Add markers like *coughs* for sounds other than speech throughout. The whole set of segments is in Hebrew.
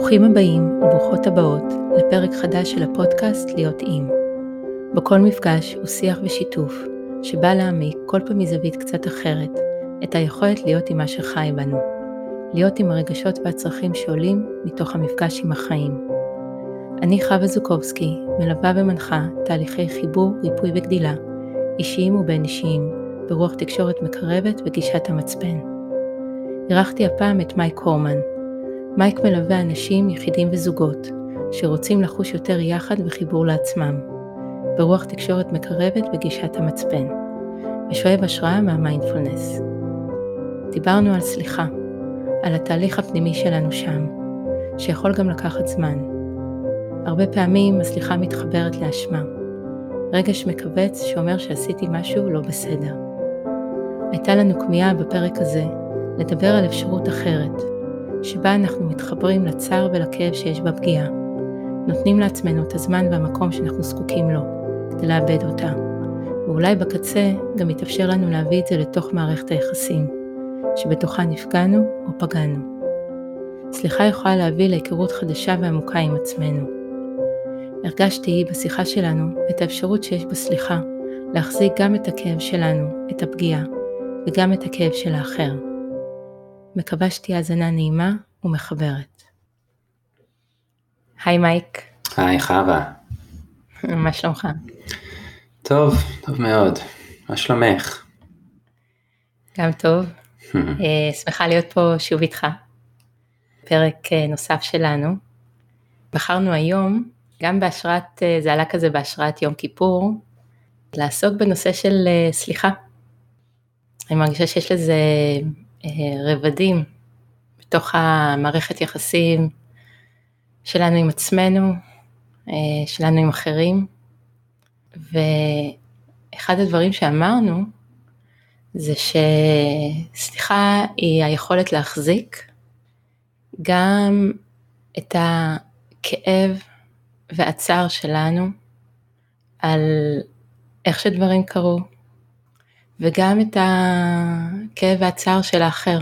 ברוכים הבאים וברוכות הבאות לפרק חדש של הפודקאסט להיות עם. בכל מפגש הוא שיח ושיתוף שבא להעמיק כל פעם מזווית קצת אחרת את היכולת להיות עם מה שחי בנו. להיות עם הרגשות והצרכים שעולים מתוך המפגש עם החיים. אני חווה זוקובסקי, מלווה ומנחה תהליכי חיבור, ריפוי וגדילה, אישיים ובין אישיים, ברוח תקשורת מקרבת וגישת המצפן. אירחתי הפעם את מייק הורמן, מייק מלווה אנשים, יחידים וזוגות, שרוצים לחוש יותר יחד וחיבור לעצמם, ברוח תקשורת מקרבת וגישת המצפן, ושואב השראה מהמיינדפולנס. דיברנו על סליחה, על התהליך הפנימי שלנו שם, שיכול גם לקחת זמן. הרבה פעמים הסליחה מתחברת לאשמה, רגש מכווץ שאומר שעשיתי משהו לא בסדר. הייתה לנו כמיהה בפרק הזה לדבר על אפשרות אחרת, שבה אנחנו מתחברים לצער ולכאב שיש בפגיעה, נותנים לעצמנו את הזמן והמקום שאנחנו זקוקים לו, כדי לאבד אותה, ואולי בקצה גם יתאפשר לנו להביא את זה לתוך מערכת היחסים, שבתוכה נפגענו או פגענו. סליחה יכולה להביא להיכרות חדשה ועמוקה עם עצמנו. הרגשתי בשיחה שלנו את האפשרות שיש בסליחה להחזיק גם את הכאב שלנו, את הפגיעה, וגם את הכאב של האחר. מקווה שתהיה האזנה נעימה ומחברת. היי מייק. היי חווה. *laughs* מה שלומך? טוב, טוב מאוד. מה שלומך? גם טוב. *laughs* אה, שמחה להיות פה שוב איתך. פרק אה, נוסף שלנו. בחרנו היום, גם בהשראת, אה, זה עלה כזה בהשראת יום כיפור, לעסוק בנושא של סליחה. אני מרגישה שיש לזה רבדים בתוך המערכת יחסים שלנו עם עצמנו, אה, שלנו עם אחרים. ואחד הדברים שאמרנו זה שסליחה היא היכולת להחזיק גם את הכאב והצער שלנו על איך שדברים קרו, וגם את הכאב והצער של האחר.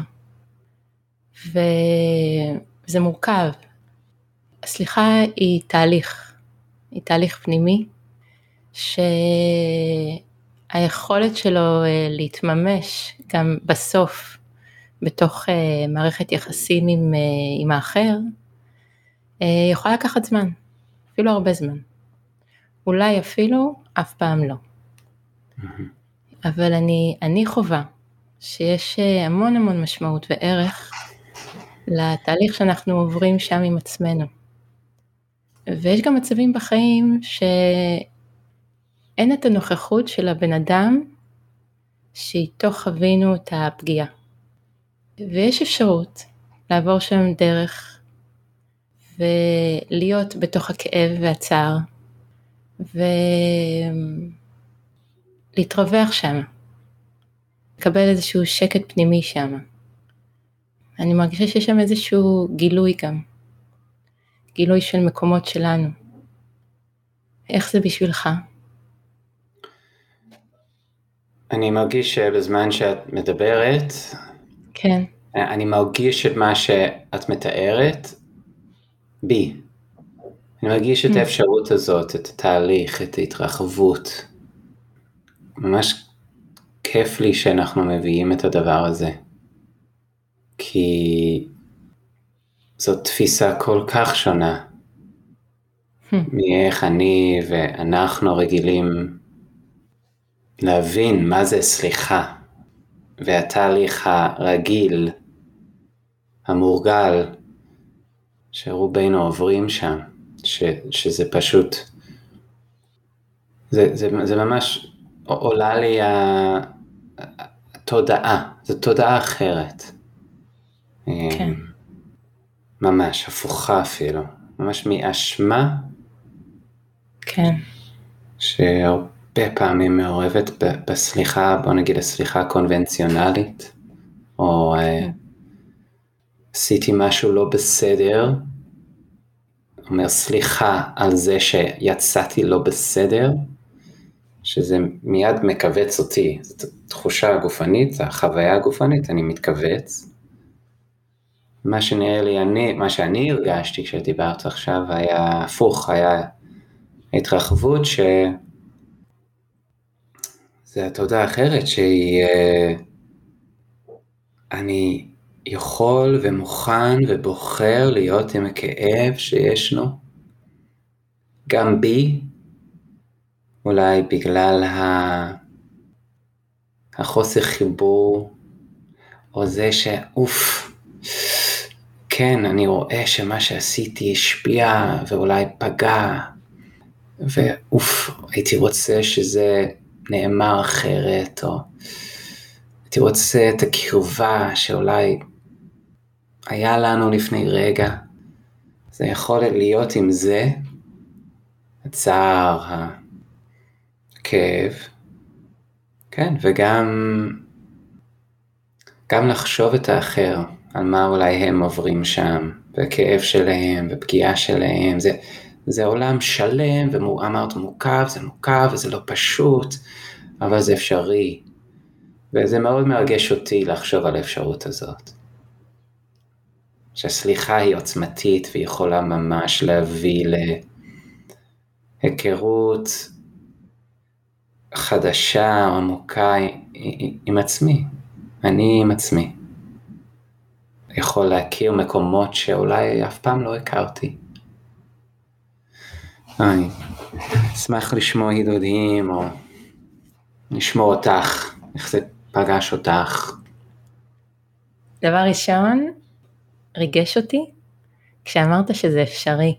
וזה מורכב. הסליחה היא תהליך, היא תהליך פנימי, שהיכולת שלו אה, להתממש גם בסוף בתוך אה, מערכת יחסים עם, אה, עם האחר, יכולה לקחת זמן, אפילו הרבה זמן. אולי אפילו אף פעם לא. Mm-hmm. אבל אני, אני חווה שיש אה, המון המון משמעות וערך לתהליך שאנחנו עוברים שם עם עצמנו. ויש גם מצבים בחיים שאין את הנוכחות של הבן אדם שאיתו חווינו את הפגיעה. ויש אפשרות לעבור שם דרך ולהיות בתוך הכאב והצער. ו... להתרווח שם, לקבל איזשהו שקט פנימי שם. אני מרגישה שיש שם איזשהו גילוי גם, גילוי של מקומות שלנו. איך זה בשבילך? אני מרגיש שבזמן שאת מדברת, כן. אני מרגיש את מה שאת מתארת בי. אני מרגיש את mm. האפשרות הזאת, את התהליך, את ההתרחבות. ממש כיף לי שאנחנו מביאים את הדבר הזה. כי זאת תפיסה כל כך שונה hmm. מאיך אני ואנחנו רגילים להבין מה זה סליחה, והתהליך הרגיל, המורגל, שרובנו עוברים שם, ש, שזה פשוט, זה, זה, זה ממש עולה לי התודעה, זו תודעה אחרת. כן. ממש, הפוכה אפילו, ממש מאשמה. כן. שהרבה פעמים מעורבת בסליחה, בוא נגיד הסליחה הקונבנציונלית, או אה, כן. עשיתי משהו לא בסדר, אומר סליחה על זה שיצאתי לא בסדר, שזה מיד מכווץ אותי, זאת תחושה גופנית, החוויה הגופנית, אני מתכווץ, מה שנראה לי, אני, מה שאני הרגשתי כשדיברת עכשיו היה הפוך, היה התרחבות ש... זה התודה האחרת שהיא... אה, אני יכול ומוכן ובוחר להיות עם הכאב שישנו, גם בי, אולי בגלל ה... החוסר חיבור, או זה שאוף, כן, אני רואה שמה שעשיתי השפיע ואולי פגע, ואוף, הייתי רוצה שזה נאמר אחרת, או הייתי רוצה את הקרבה שאולי היה לנו לפני רגע. זה יכול להיות עם זה, הצער, הכאב, כן, וגם גם לחשוב את האחר, על מה אולי הם עוברים שם, והכאב שלהם, ופגיעה שלהם, זה, זה עולם שלם, ואמרת מורכב, זה מורכב, וזה לא פשוט, אבל זה אפשרי. וזה מאוד מרגש אותי לחשוב על האפשרות הזאת. שהסליחה היא עוצמתית ויכולה ממש להביא להיכרות חדשה, עמוקה עם עצמי, אני עם עצמי. יכול להכיר מקומות שאולי אף פעם לא הכרתי. אני אשמח לשמוע הידודים או לשמוע אותך, איך זה פגש אותך. דבר ראשון, ריגש אותי כשאמרת שזה אפשרי.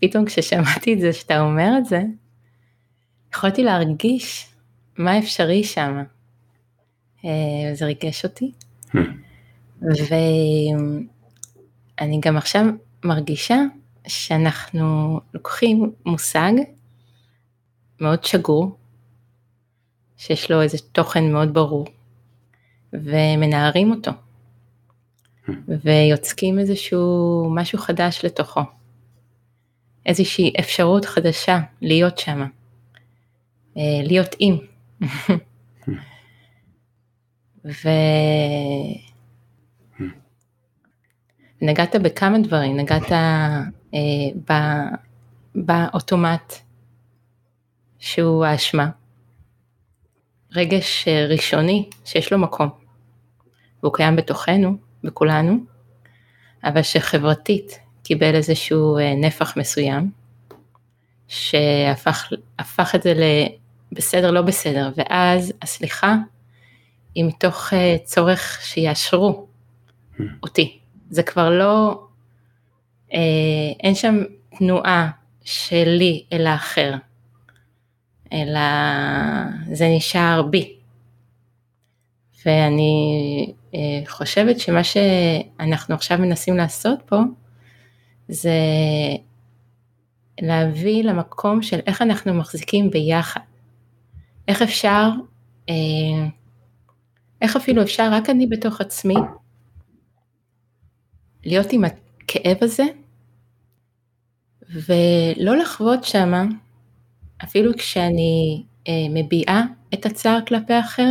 פתאום כששמעתי את זה, שאתה אומר את זה, יכולתי להרגיש מה אפשרי שם. אה, זה ריגש אותי. Hmm. ואני גם עכשיו מרגישה שאנחנו לוקחים מושג מאוד שגור, שיש לו איזה תוכן מאוד ברור, ומנערים אותו, ויוצקים איזשהו משהו חדש לתוכו, איזושהי אפשרות חדשה להיות שם, אה, להיות עם. ו... נגעת בכמה דברים, נגעת אה, ב... באוטומט שהוא האשמה, רגש אה, ראשוני שיש לו מקום, והוא קיים בתוכנו, בכולנו, אבל שחברתית קיבל איזשהו אה, נפח מסוים, שהפך את זה לבסדר לא בסדר, ואז הסליחה היא מתוך אה, צורך שיאשרו אותי. זה כבר לא, אין שם תנועה שלי אל האחר, אלא זה נשאר בי. ואני אה, חושבת שמה שאנחנו עכשיו מנסים לעשות פה, זה להביא למקום של איך אנחנו מחזיקים ביחד. איך אפשר, אה, איך אפילו אפשר רק אני בתוך עצמי, להיות עם הכאב הזה, ולא לחוות שמה אפילו כשאני אה, מביעה את הצער כלפי האחר,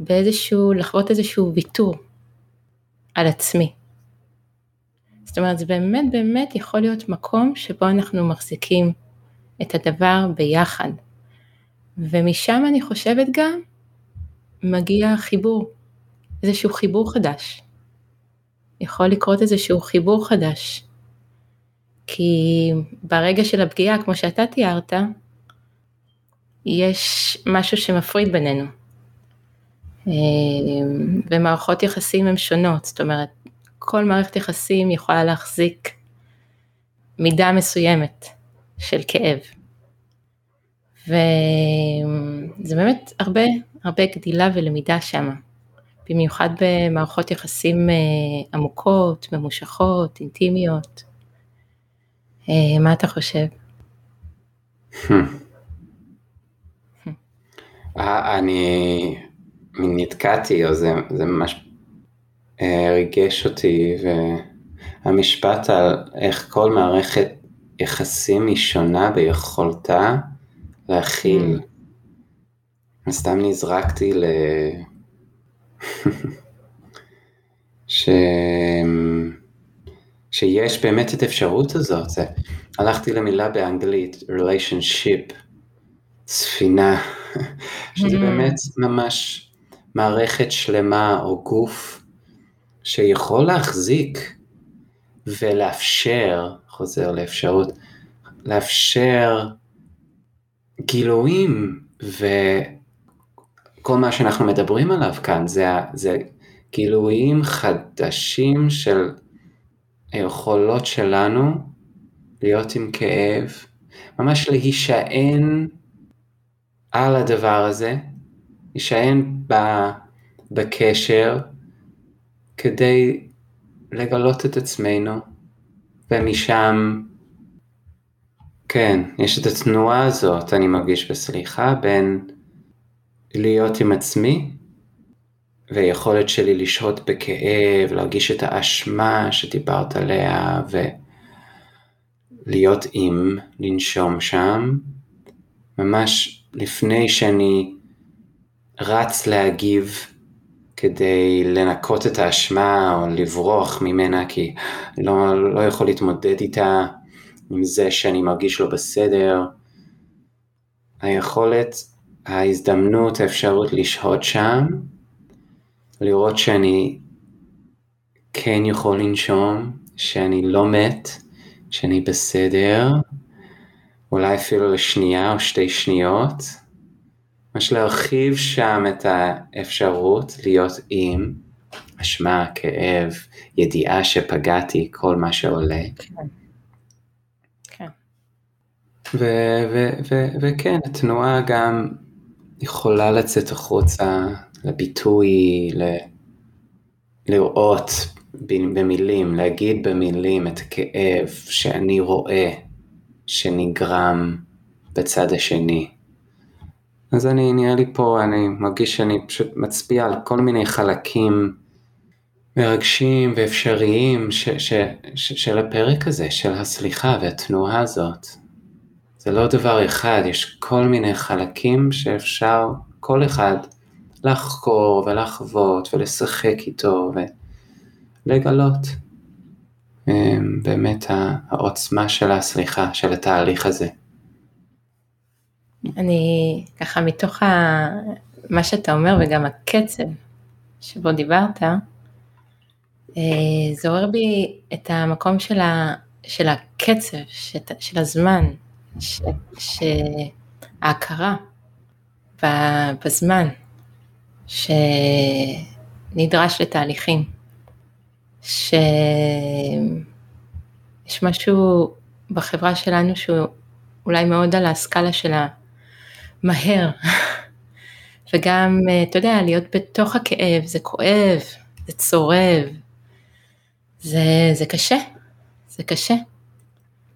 באיזשהו, לחוות איזשהו ויתור על עצמי. זאת אומרת, זה באמת באמת יכול להיות מקום שבו אנחנו מחזיקים את הדבר ביחד. ומשם אני חושבת גם מגיע חיבור, איזשהו חיבור חדש. יכול לקרות איזשהו חיבור חדש כי ברגע של הפגיעה, כמו שאתה תיארת, יש משהו שמפריד בינינו. אה, ומערכות יחסים הן שונות, זאת אומרת, כל מערכת יחסים יכולה להחזיק מידה מסוימת של כאב. וזה באמת הרבה, הרבה גדילה ולמידה שם, במיוחד במערכות יחסים אה, עמוקות, ממושכות, אינטימיות. אה, מה אתה חושב? אה, אני נתקעתי, או זה, זה ממש ריגש אותי, והמשפט על איך כל מערכת יחסים היא שונה ביכולתה להכיל. סתם נזרקתי ל... *laughs* ש... שיש באמת את האפשרות הזאת. זה, הלכתי למילה באנגלית, relationship, ספינה, *laughs* שזה mm. באמת ממש מערכת שלמה או גוף שיכול להחזיק ולאפשר, חוזר לאפשרות, לאפשר גילויים וכל מה שאנחנו מדברים עליו כאן זה, זה גילויים חדשים של היכולות שלנו להיות עם כאב, ממש להישען על הדבר הזה, להישען בקשר כדי לגלות את עצמנו, ומשם, כן, יש את התנועה הזאת, אני מרגיש בסליחה, בין להיות עם עצמי, ויכולת שלי לשהות בכאב, להרגיש את האשמה שדיברת עליה, ולהיות עם, לנשום שם, ממש לפני שאני רץ להגיב כדי לנקות את האשמה או לברוח ממנה כי לא, לא יכול להתמודד איתה עם זה שאני מרגיש לא בסדר. היכולת, ההזדמנות, האפשרות לשהות שם, לראות שאני כן יכול לנשום, שאני לא מת, שאני בסדר, אולי אפילו לשנייה או שתי שניות, ממש להרחיב שם את האפשרות להיות עם אשמה, כאב, ידיעה שפגעתי, כל מה שעולה. כן. וכן, התנועה גם יכולה לצאת החוצה לביטוי, ל- לראות במילים, להגיד במילים את הכאב שאני רואה שנגרם בצד השני. אז אני, נראה לי פה, אני מרגיש שאני פשוט מצביע על כל מיני חלקים מרגשים ואפשריים ש, ש, ש, של הפרק הזה, של הסליחה והתנועה הזאת. זה לא דבר אחד, יש כל מיני חלקים שאפשר, כל אחד, לחקור ולחוות ולשחק איתו ולגלות אמ, באמת העוצמה של הסליחה, של התהליך הזה. אני ככה מתוך ה... מה שאתה אומר וגם הקצב שבו דיברת, אה, זה עורר בי את המקום של, ה... של הקצב, של הזמן. שההכרה בזמן שנדרש לתהליכים, שיש משהו בחברה שלנו שהוא אולי מאוד על הסקאלה של המהר, *laughs* וגם, אתה יודע, להיות בתוך הכאב, זה כואב, זה צורב, זה, זה קשה, זה קשה,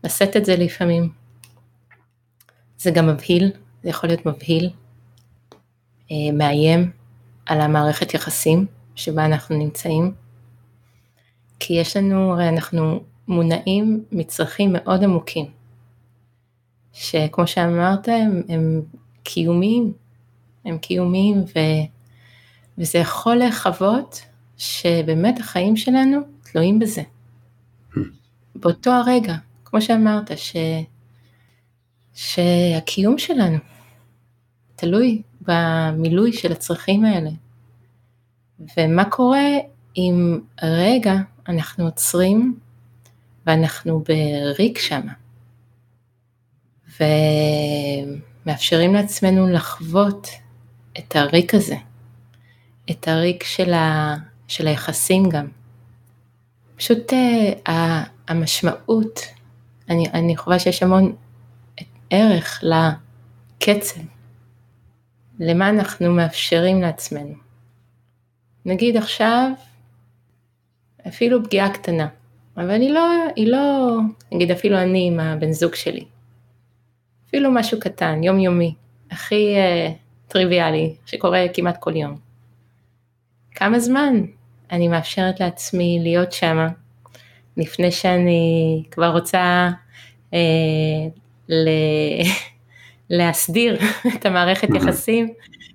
לשאת את זה לפעמים. זה גם מבהיל, זה יכול להיות מבהיל, אה, מאיים, על המערכת יחסים שבה אנחנו נמצאים, כי יש לנו, הרי אנחנו מונעים מצרכים מאוד עמוקים, שכמו שאמרת הם, הם קיומיים, הם קיומיים ו, וזה יכול לחוות שבאמת החיים שלנו תלויים בזה. באותו הרגע, כמו שאמרת, ש, שהקיום שלנו תלוי במילוי של הצרכים האלה. ומה קורה אם רגע אנחנו עוצרים ואנחנו בריק שמה, ומאפשרים לעצמנו לחוות את הריק הזה, את הריק של, ה, של היחסים גם. פשוט uh, המשמעות, אני, אני חושבת שיש המון ערך לקצב, למה אנחנו מאפשרים לעצמנו. נגיד עכשיו, אפילו פגיעה קטנה, אבל היא לא, היא לא, נגיד אפילו אני עם הבן זוג שלי, אפילו משהו קטן, יומיומי, הכי uh, טריוויאלי, שקורה כמעט כל יום. כמה זמן אני מאפשרת לעצמי להיות שמה, לפני שאני כבר רוצה ל... *laughs* להסדיר *laughs* את המערכת יחסים,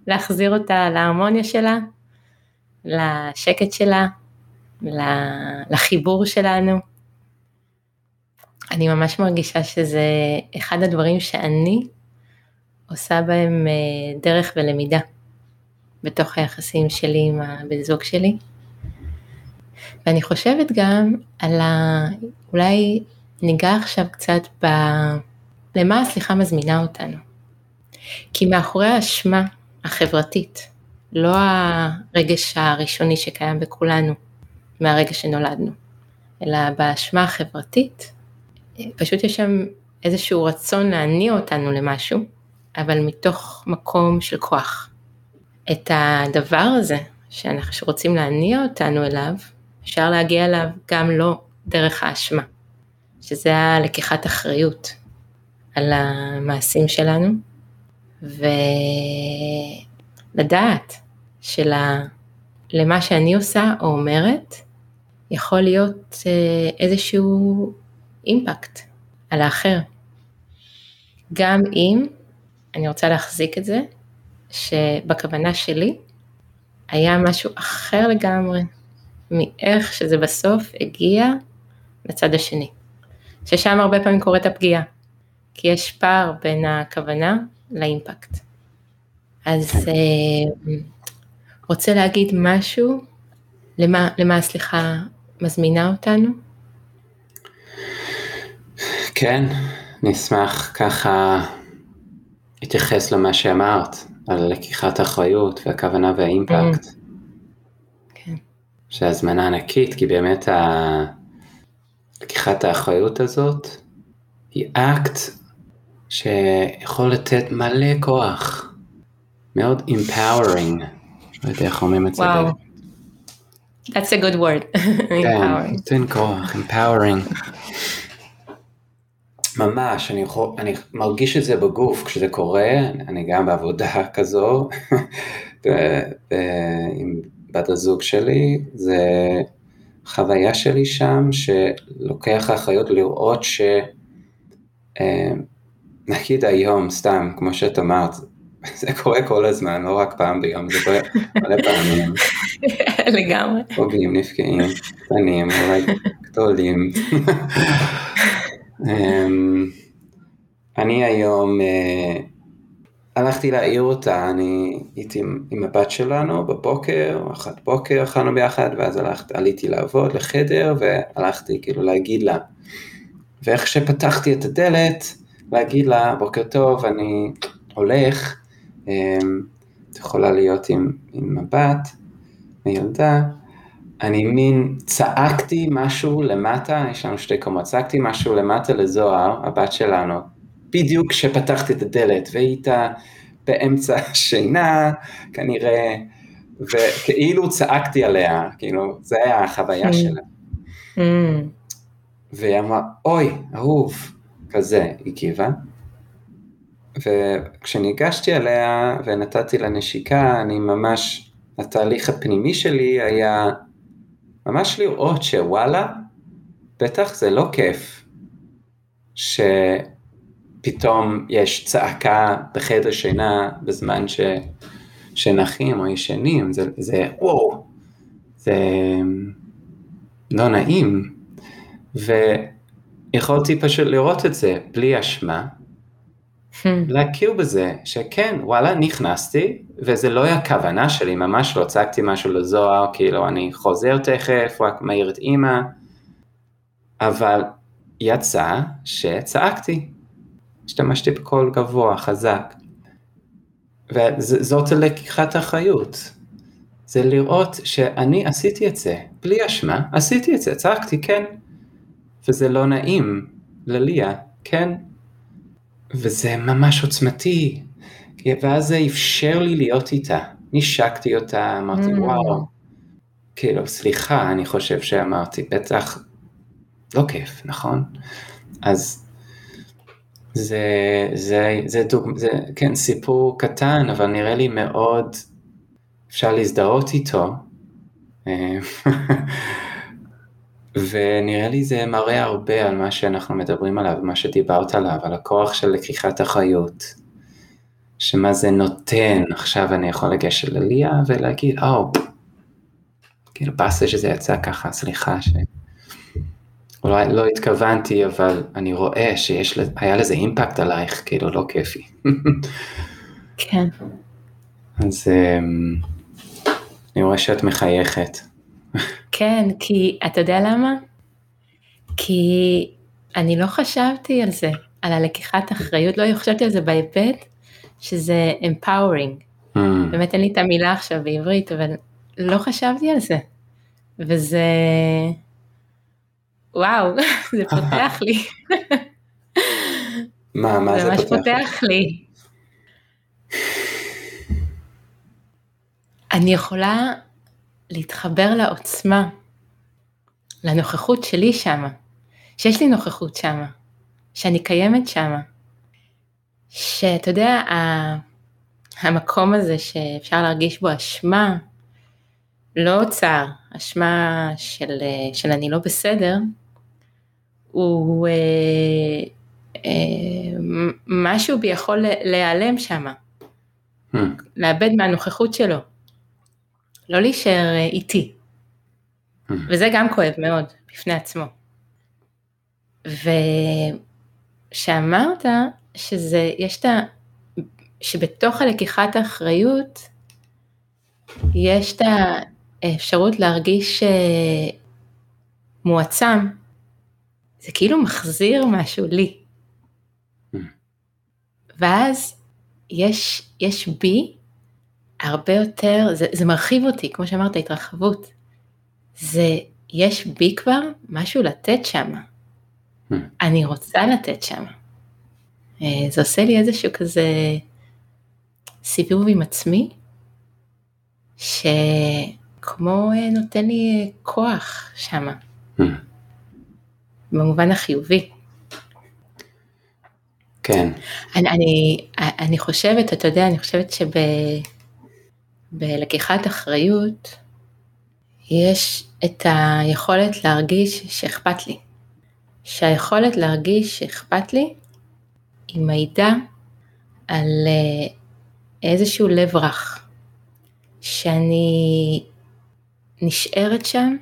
להחזיר אותה להרמוניה שלה, לשקט שלה, לחיבור שלנו. אני ממש מרגישה שזה אחד הדברים שאני עושה בהם אה, דרך ולמידה בתוך היחסים שלי עם הבן זוג שלי. ואני חושבת גם על ה... אולי ניגע עכשיו קצת ב... למה הסליחה מזמינה אותנו. כי מאחורי האשמה החברתית, לא הרגש הראשוני שקיים בכולנו מהרגע שנולדנו, אלא באשמה החברתית, פשוט יש שם איזשהו רצון להניע אותנו למשהו, אבל מתוך מקום של כוח. את הדבר הזה שאנחנו רוצים להניע אותנו אליו, אפשר להגיע אליו גם לא דרך האשמה, שזה הלקיחת אחריות על המעשים שלנו, ולדעת שלמה שאני עושה או אומרת, יכול להיות אה, איזשהו אימפקט על האחר. גם אם, אני רוצה להחזיק את זה, שבכוונה שלי היה משהו אחר לגמרי מאיך שזה בסוף הגיע לצד השני. ששם הרבה פעמים קורית הפגיעה, כי יש פער בין הכוונה לאימפקט. אז אה, רוצה להגיד משהו, למה, למה סליחה מזמינה אותנו? כן, אני אשמח ככה להתייחס למה שאמרת, על לקיחת אחריות והכוונה והאימפקט. Mm. כן. שהזמנה ענקית, כי באמת ה... לקיחת האחריות הזאת היא אקט שיכול לתת מלא כוח, מאוד empowering, לא יודע איך אומרים את זה. וואו. That's a good word. *laughs* כן, נותן כוח, empowering. ממש, אני, יכול, אני מרגיש את זה בגוף כשזה קורה, אני גם בעבודה *laughs* כזו, עם בת הזוג שלי, זה חוויה שלי שם שלוקח אחריות לראות ש... אה, נגיד היום, סתם, כמו שאת אמרת, זה קורה כל הזמן, לא רק פעם ביום, זה קורה מלא פעמים. *laughs* לגמרי. פוגעים, נפגעים, קטנים, אולי גדולים. *laughs* אמ, אני היום uh, הלכתי להעיר אותה, אני הייתי עם, עם הבת שלנו בבוקר, אחת בוקר אכלנו ביחד, ואז הלכת, עליתי לעבוד לחדר, והלכתי כאילו להגיד לה. ואיך שפתחתי את הדלת, להגיד לה, בוקר טוב, אני הולך, um, את יכולה להיות עם, עם הבת, הילדה, אני מין צעקתי משהו למטה, יש לנו שתי קומות, צעקתי משהו למטה לזוהר, הבת שלנו, בדיוק כשפתחתי את הדלת, והיא הייתה באמצע השינה, כנראה, וכאילו צעקתי עליה, כאילו, זה היה החוויה mm. שלה. Mm. והיא אמרה, אוי, אהוב, כזה, היא גיבה. וכשניגשתי אליה ונתתי לה נשיקה, אני ממש, התהליך הפנימי שלי היה ממש לראות שוואלה, בטח זה לא כיף שפתאום יש צעקה בחדר שינה בזמן ש... שנחים או ישנים, זה, זה וואו, זה לא נעים. ויכולתי פשוט לראות את זה בלי אשמה, Hmm. להכיר בזה שכן, וואלה, נכנסתי, וזה לא היה כוונה שלי, ממש לא. צעקתי משהו לזוהר, כאילו אני חוזר תכף, רק מעיר את אימא, אבל יצא שצעקתי, השתמשתי בקול גבוה, חזק, וזאת לקיחת אחריות, זה לראות שאני עשיתי את זה, בלי אשמה, עשיתי את זה, צעקתי, כן, וזה לא נעים לליה, כן, וזה ממש עוצמתי, ואז זה אפשר לי להיות איתה. נשקתי אותה, אמרתי mm. וואו, כאילו סליחה, אני חושב שאמרתי, בטח לא כיף, נכון? אז זה, זה, זה, דוג... זה כן סיפור קטן, אבל נראה לי מאוד אפשר להזדהות איתו. *laughs* אה, ונראה לי זה מראה הרבה על מה שאנחנו מדברים עליו, מה שדיברת עליו, על הכוח של לקיחת אחריות. שמה זה נותן, עכשיו אני יכול לגשת לליה ולהגיד, או, oh, כאילו באסה שזה יצא ככה, סליחה ש... אולי לא התכוונתי, אבל אני רואה שיש, היה לזה אימפקט עלייך, כאילו לא כיפי. *laughs* כן. אז אמ, אני רואה שאת מחייכת. *laughs* כן, כי אתה יודע למה? כי אני לא חשבתי על זה, על הלקיחת אחריות, לא חשבתי על זה בהיבט שזה empowering. Mm. באמת אין לי את המילה עכשיו בעברית, אבל לא חשבתי על זה. וזה, וואו, *laughs* זה פותח לי. מה, מה זה, זה פותח? ממש פותח לי. אני יכולה להתחבר לעוצמה, לנוכחות שלי שמה, שיש לי נוכחות שמה, שאני קיימת שמה, שאתה יודע, המקום הזה שאפשר להרגיש בו אשמה, לא צער, אשמה של, של אני לא בסדר, הוא אה, אה, משהו בי יכול להיעלם שם, hmm. לאבד מהנוכחות שלו, לא להישאר אה, איתי, hmm. וזה גם כואב מאוד בפני עצמו. ושאמרת שזה, יש את ה... שבתוך הלקיחת האחריות יש את האפשרות להרגיש אה, מועצם, זה כאילו מחזיר משהו לי. ואז יש, יש בי הרבה יותר, זה, זה מרחיב אותי, כמו שאמרת, התרחבות. זה, יש בי כבר משהו לתת שם. אני רוצה לתת שם. אה, זה עושה לי איזשהו כזה סיבוב עם עצמי, שכמו אה, נותן לי כוח שם, mm. במובן החיובי. כן. אני, אני, אני חושבת, אתה יודע, אני חושבת שבלקיחת אחריות יש את היכולת להרגיש שאכפת לי. שהיכולת להרגיש שאכפת לי היא מעידה על אה, איזשהו לב רך, שאני נשארת שם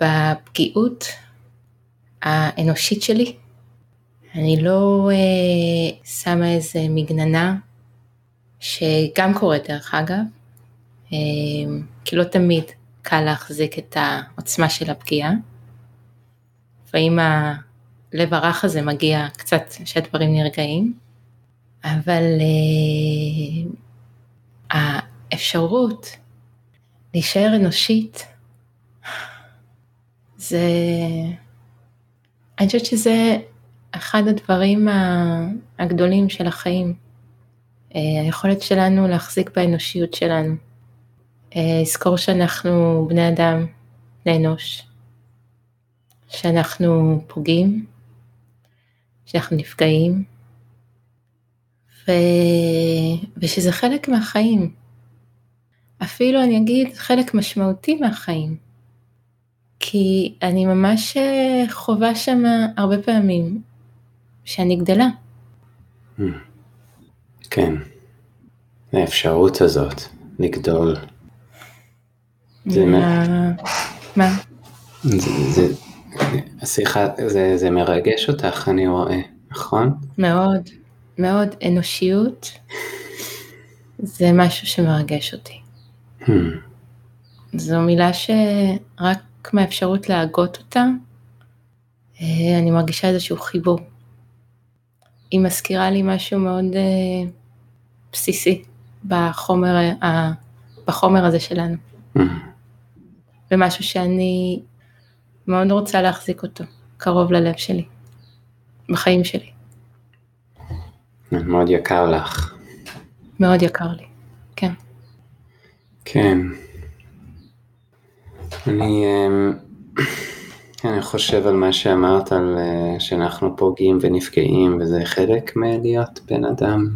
בפגיעות האנושית שלי. אני לא אה, שמה איזה מגננה, שגם קורית דרך אגב, כי לא תמיד קל להחזיק את העוצמה של הפגיעה. לפעמים הלב הרך הזה מגיע קצת שהדברים נרגעים, אבל uh, האפשרות להישאר אנושית, זה, אני חושבת שזה אחד הדברים הגדולים של החיים, uh, היכולת שלנו להחזיק באנושיות שלנו, לזכור שאנחנו בני אדם, בני אנוש, שאנחנו פוגעים, שאנחנו נפגעים, ו... ושזה חלק מהחיים. אפילו אני אגיד חלק משמעותי מהחיים. כי אני ממש אה, חווה שם הרבה פעמים שאני גדלה. Hmm. כן, האפשרות הזאת לגדול. זה מה? מה? זה, זה, השיחה, זה, זה מרגש אותך, אני רואה, נכון? מאוד, מאוד. אנושיות זה משהו שמרגש אותי. Hmm. זו מילה שרק מהאפשרות להגות אותה, אה, אני מרגישה איזשהו חיבור. היא מזכירה לי משהו מאוד uh, בסיסי בחומר, uh, בחומר הזה שלנו. Mm. ומשהו שאני מאוד רוצה להחזיק אותו קרוב ללב שלי, בחיים שלי. מאוד יקר לך. מאוד יקר לי, כן. כן. אני, אמ, *coughs* אני חושב על מה שאמרת על אה, שאנחנו פוגעים ונפגעים וזה חלק מלהיות בן אדם.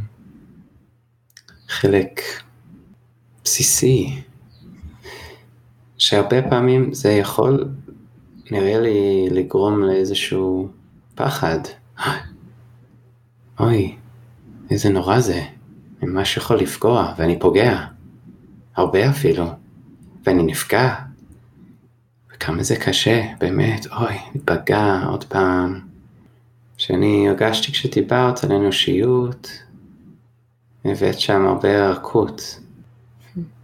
חלק בסיסי. שהרבה פעמים זה יכול נראה לי לגרום לאיזשהו פחד. אוי, איזה נורא זה. ממש יכול לפגוע, ואני פוגע. הרבה אפילו. ואני נפגע. כמה זה קשה, באמת, אוי, נפגע עוד פעם. שאני הרגשתי כשדיברת על אנושיות, הבאת שם הרבה ערכות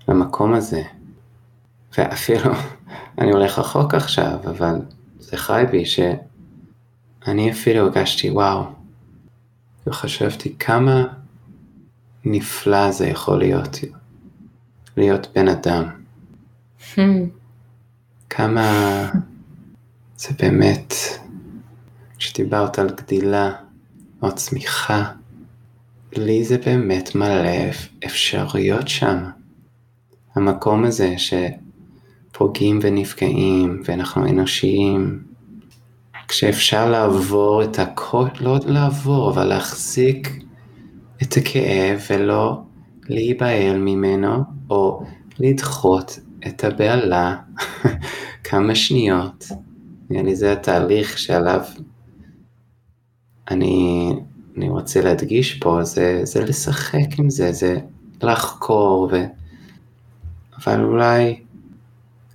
למקום הזה. ואפילו, *laughs* אני הולך רחוק עכשיו, אבל זה חי בי שאני אפילו הרגשתי, וואו, וחשבתי כמה נפלא זה יכול להיות, להיות בן אדם. Hmm. כמה זה באמת, כשדיברת על גדילה או צמיחה, לי זה באמת מלא אפשרויות שם. המקום הזה שפוגעים ונפגעים ואנחנו אנושיים, כשאפשר לעבור את הכל, לא לעבור, אבל להחזיק את הכאב ולא להיבהל ממנו, או לדחות את הבהלה *laughs* כמה שניות. נראה לי זה התהליך שעליו אני, אני רוצה להדגיש פה, זה, זה לשחק עם זה, זה לחקור, ו... אבל אולי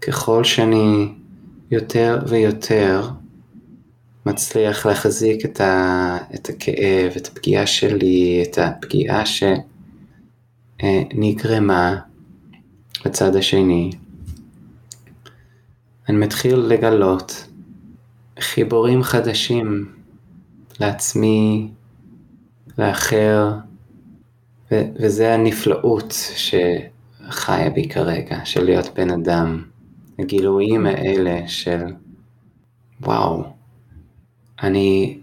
ככל שאני יותר ויותר מצליח להחזיק את, ה, את הכאב, את הפגיעה שלי, את הפגיעה שנגרמה בצד השני, אני מתחיל לגלות חיבורים חדשים לעצמי, לאחר, ו- וזה הנפלאות שחיה בי כרגע, של להיות בן אדם. הגילויים האלה של וואו, אני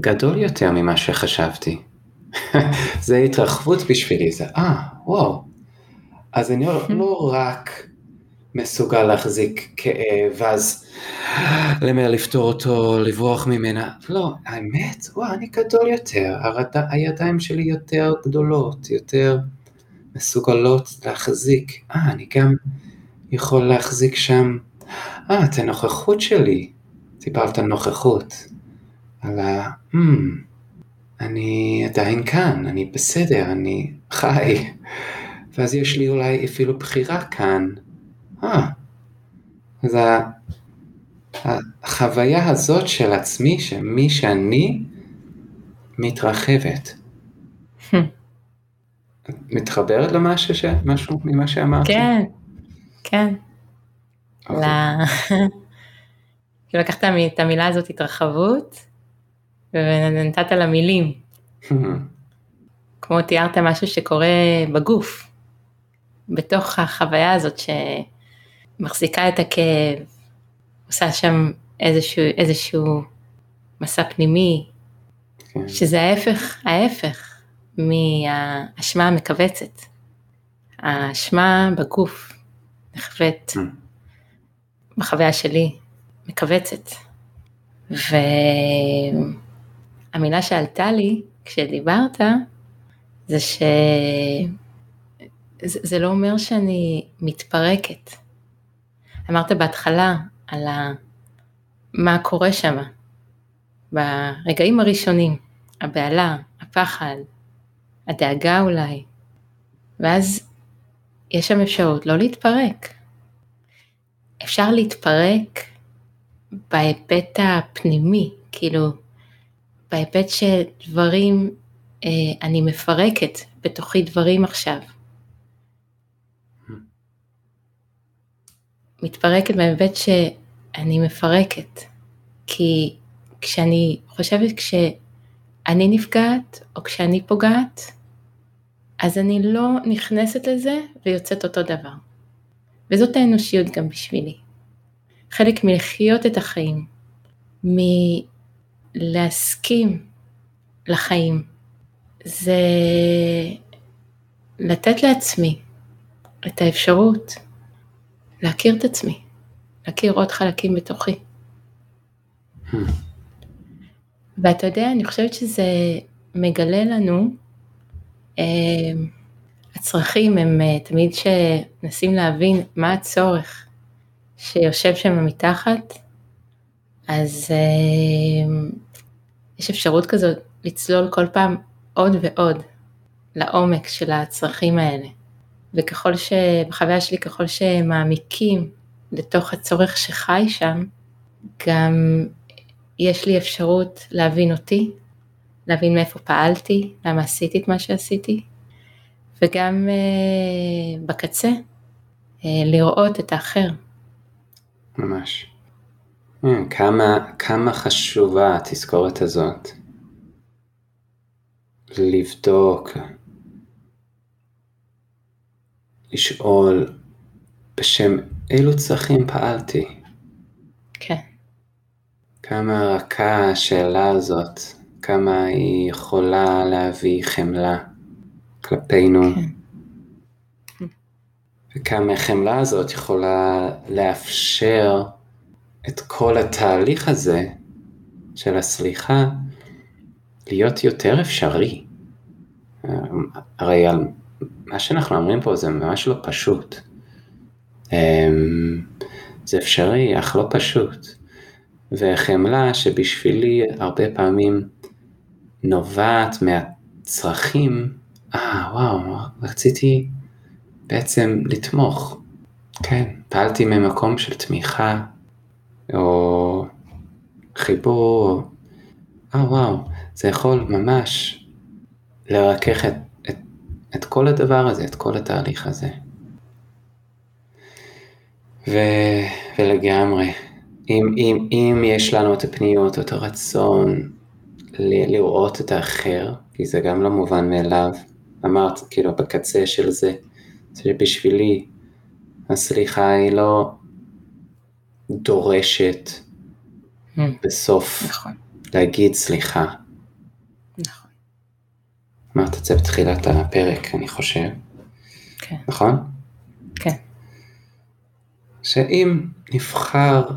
גדול יותר ממה שחשבתי. *laughs* זה התרחבות בשבילי, זה אה, וואו. אז אני לא, לא רק מסוגל להחזיק כאב, ואז למר לפתור אותו, לברוח ממנה. לא, האמת, וואו, אני גדול יותר, הרד... הידיים שלי יותר גדולות, יותר מסוגלות להחזיק. אה, אני גם יכול להחזיק שם, אה, את הנוכחות שלי. דיברת על נוכחות. על ה... Hmm, אני עדיין כאן, אני בסדר, אני חי. ואז יש לי אולי אפילו בחירה כאן. אה, אז החוויה הזאת של עצמי, שמי שאני, מתרחבת. Hmm. מתחברת למשהו ש... משהו ממה שאמרתי? כן, כן. אוקיי. *laughs* כאילו לקחת את המילה הזאת התרחבות ונתת לה מילים. כמו תיארת משהו שקורה בגוף, בתוך החוויה הזאת שמחזיקה את הכאב, עושה שם איזשהו, איזשהו מסע פנימי, כן. שזה ההפך, ההפך מהאשמה המכווצת. האשמה בגוף נחווית mm. בחוויה שלי, מכווצת. והמילה שעלתה לי כשדיברת, זה שזה זה לא אומר שאני מתפרקת. אמרת בהתחלה על ה... מה קורה שם, ברגעים הראשונים, הבהלה, הפחד, הדאגה אולי, ואז יש שם אפשרות לא להתפרק. אפשר להתפרק בהיבט הפנימי, כאילו, בהיבט שדברים, אה, אני מפרקת בתוכי דברים עכשיו. מתפרקת בהיבט שאני מפרקת, כי כשאני חושבת כשאני נפגעת או כשאני פוגעת, אז אני לא נכנסת לזה ויוצאת אותו דבר. וזאת האנושיות גם בשבילי. חלק מלחיות את החיים, מלהסכים לחיים, זה לתת לעצמי את האפשרות להכיר את עצמי, להכיר עוד חלקים בתוכי. Hmm. ואתה יודע, אני חושבת שזה מגלה לנו, הצרכים הם אה, תמיד שמנסים להבין מה הצורך שיושב שם מתחת, אז אה, יש אפשרות כזאת לצלול כל פעם עוד ועוד לעומק של הצרכים האלה. וככל ש... בחוויה שלי, ככל שמעמיקים לתוך הצורך שחי שם, גם יש לי אפשרות להבין אותי, להבין מאיפה פעלתי, למה עשיתי את מה שעשיתי, וגם אה, בקצה, אה, לראות את האחר. ממש. כן, כמה, כמה חשובה התזכורת הזאת. לבדוק, לשאול בשם אילו צרכים פעלתי. כן. כמה רכה השאלה הזאת, כמה היא יכולה להביא חמלה כלפינו. כן. וכמה החמלה הזאת יכולה לאפשר את כל התהליך הזה של הסליחה להיות יותר אפשרי. הרי על מה שאנחנו אומרים פה זה ממש לא פשוט. אמ, זה אפשרי, אך לא פשוט. וחמלה שבשבילי הרבה פעמים נובעת מהצרכים, אה וואו, רציתי בעצם לתמוך. כן, פעלתי ממקום של תמיכה, או חיבור, אה וואו, זה יכול ממש לרכך את, את, את כל הדבר הזה, את כל התהליך הזה. ו, ולגמרי, אם, אם, אם יש לנו את הפניות, את הרצון לראות את האחר, כי זה גם לא מובן מאליו, אמרת כאילו בקצה של זה, שבשבילי הסליחה היא לא דורשת mm. בסוף נכון. להגיד סליחה. נכון. אמרת את זה בתחילת הפרק, אני חושב. כן. נכון? כן. שאם נבחר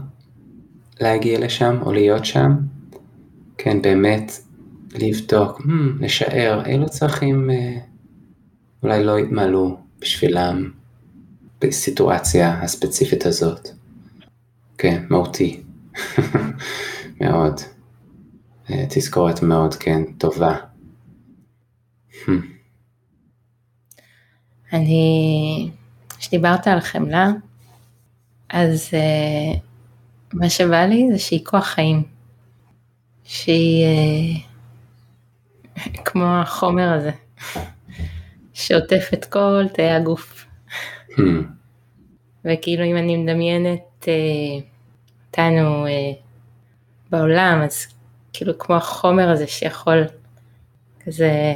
להגיע לשם או להיות שם, כן, באמת לבדוק, hmm, לשער אילו צרכים אה, אולי לא יתמלאו בשבילם בסיטואציה הספציפית הזאת. כן, מהותי. *laughs* מאוד. אה, תזכורת מאוד, כן, טובה. Hmm. אני, כשדיברת על חמלה, אז uh, מה שבא לי זה שהיא כוח חיים. שהיא uh, כמו החומר הזה, שעוטף את כל תאי הגוף. Hmm. וכאילו אם אני מדמיינת uh, אותנו uh, בעולם, אז כאילו כמו החומר הזה שיכול כזה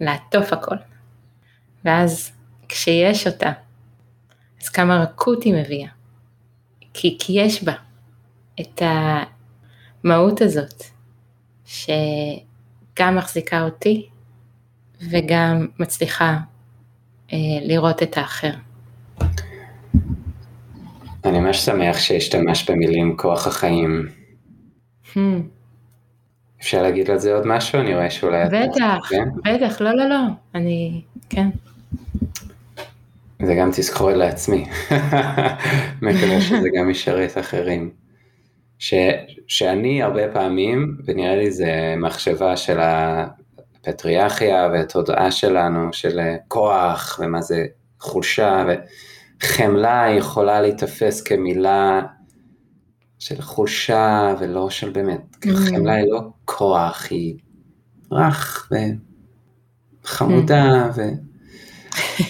לעטוף הכל. ואז כשיש אותה, אז כמה רכות היא מביאה. כי, כי יש בה את המהות הזאת, שגם מחזיקה אותי וגם מצליחה אה, לראות את האחר. אני ממש שמח שהשתמש במילים כוח החיים. Hmm. אפשר להגיד על זה עוד משהו? אני רואה שאולי... בטח, כן? בטח, לא, לא, לא, אני, כן. זה גם תזכורת לעצמי, *laughs* מקווה שזה גם ישרת אחרים. ש, שאני הרבה פעמים, ונראה לי זה מחשבה של הפטריארכיה והתודעה שלנו, של כוח ומה זה חולשה, וחמלה יכולה להיתפס כמילה של חולשה ולא של באמת, mm. חמלה היא לא כוח, היא רך וחמודה, ו...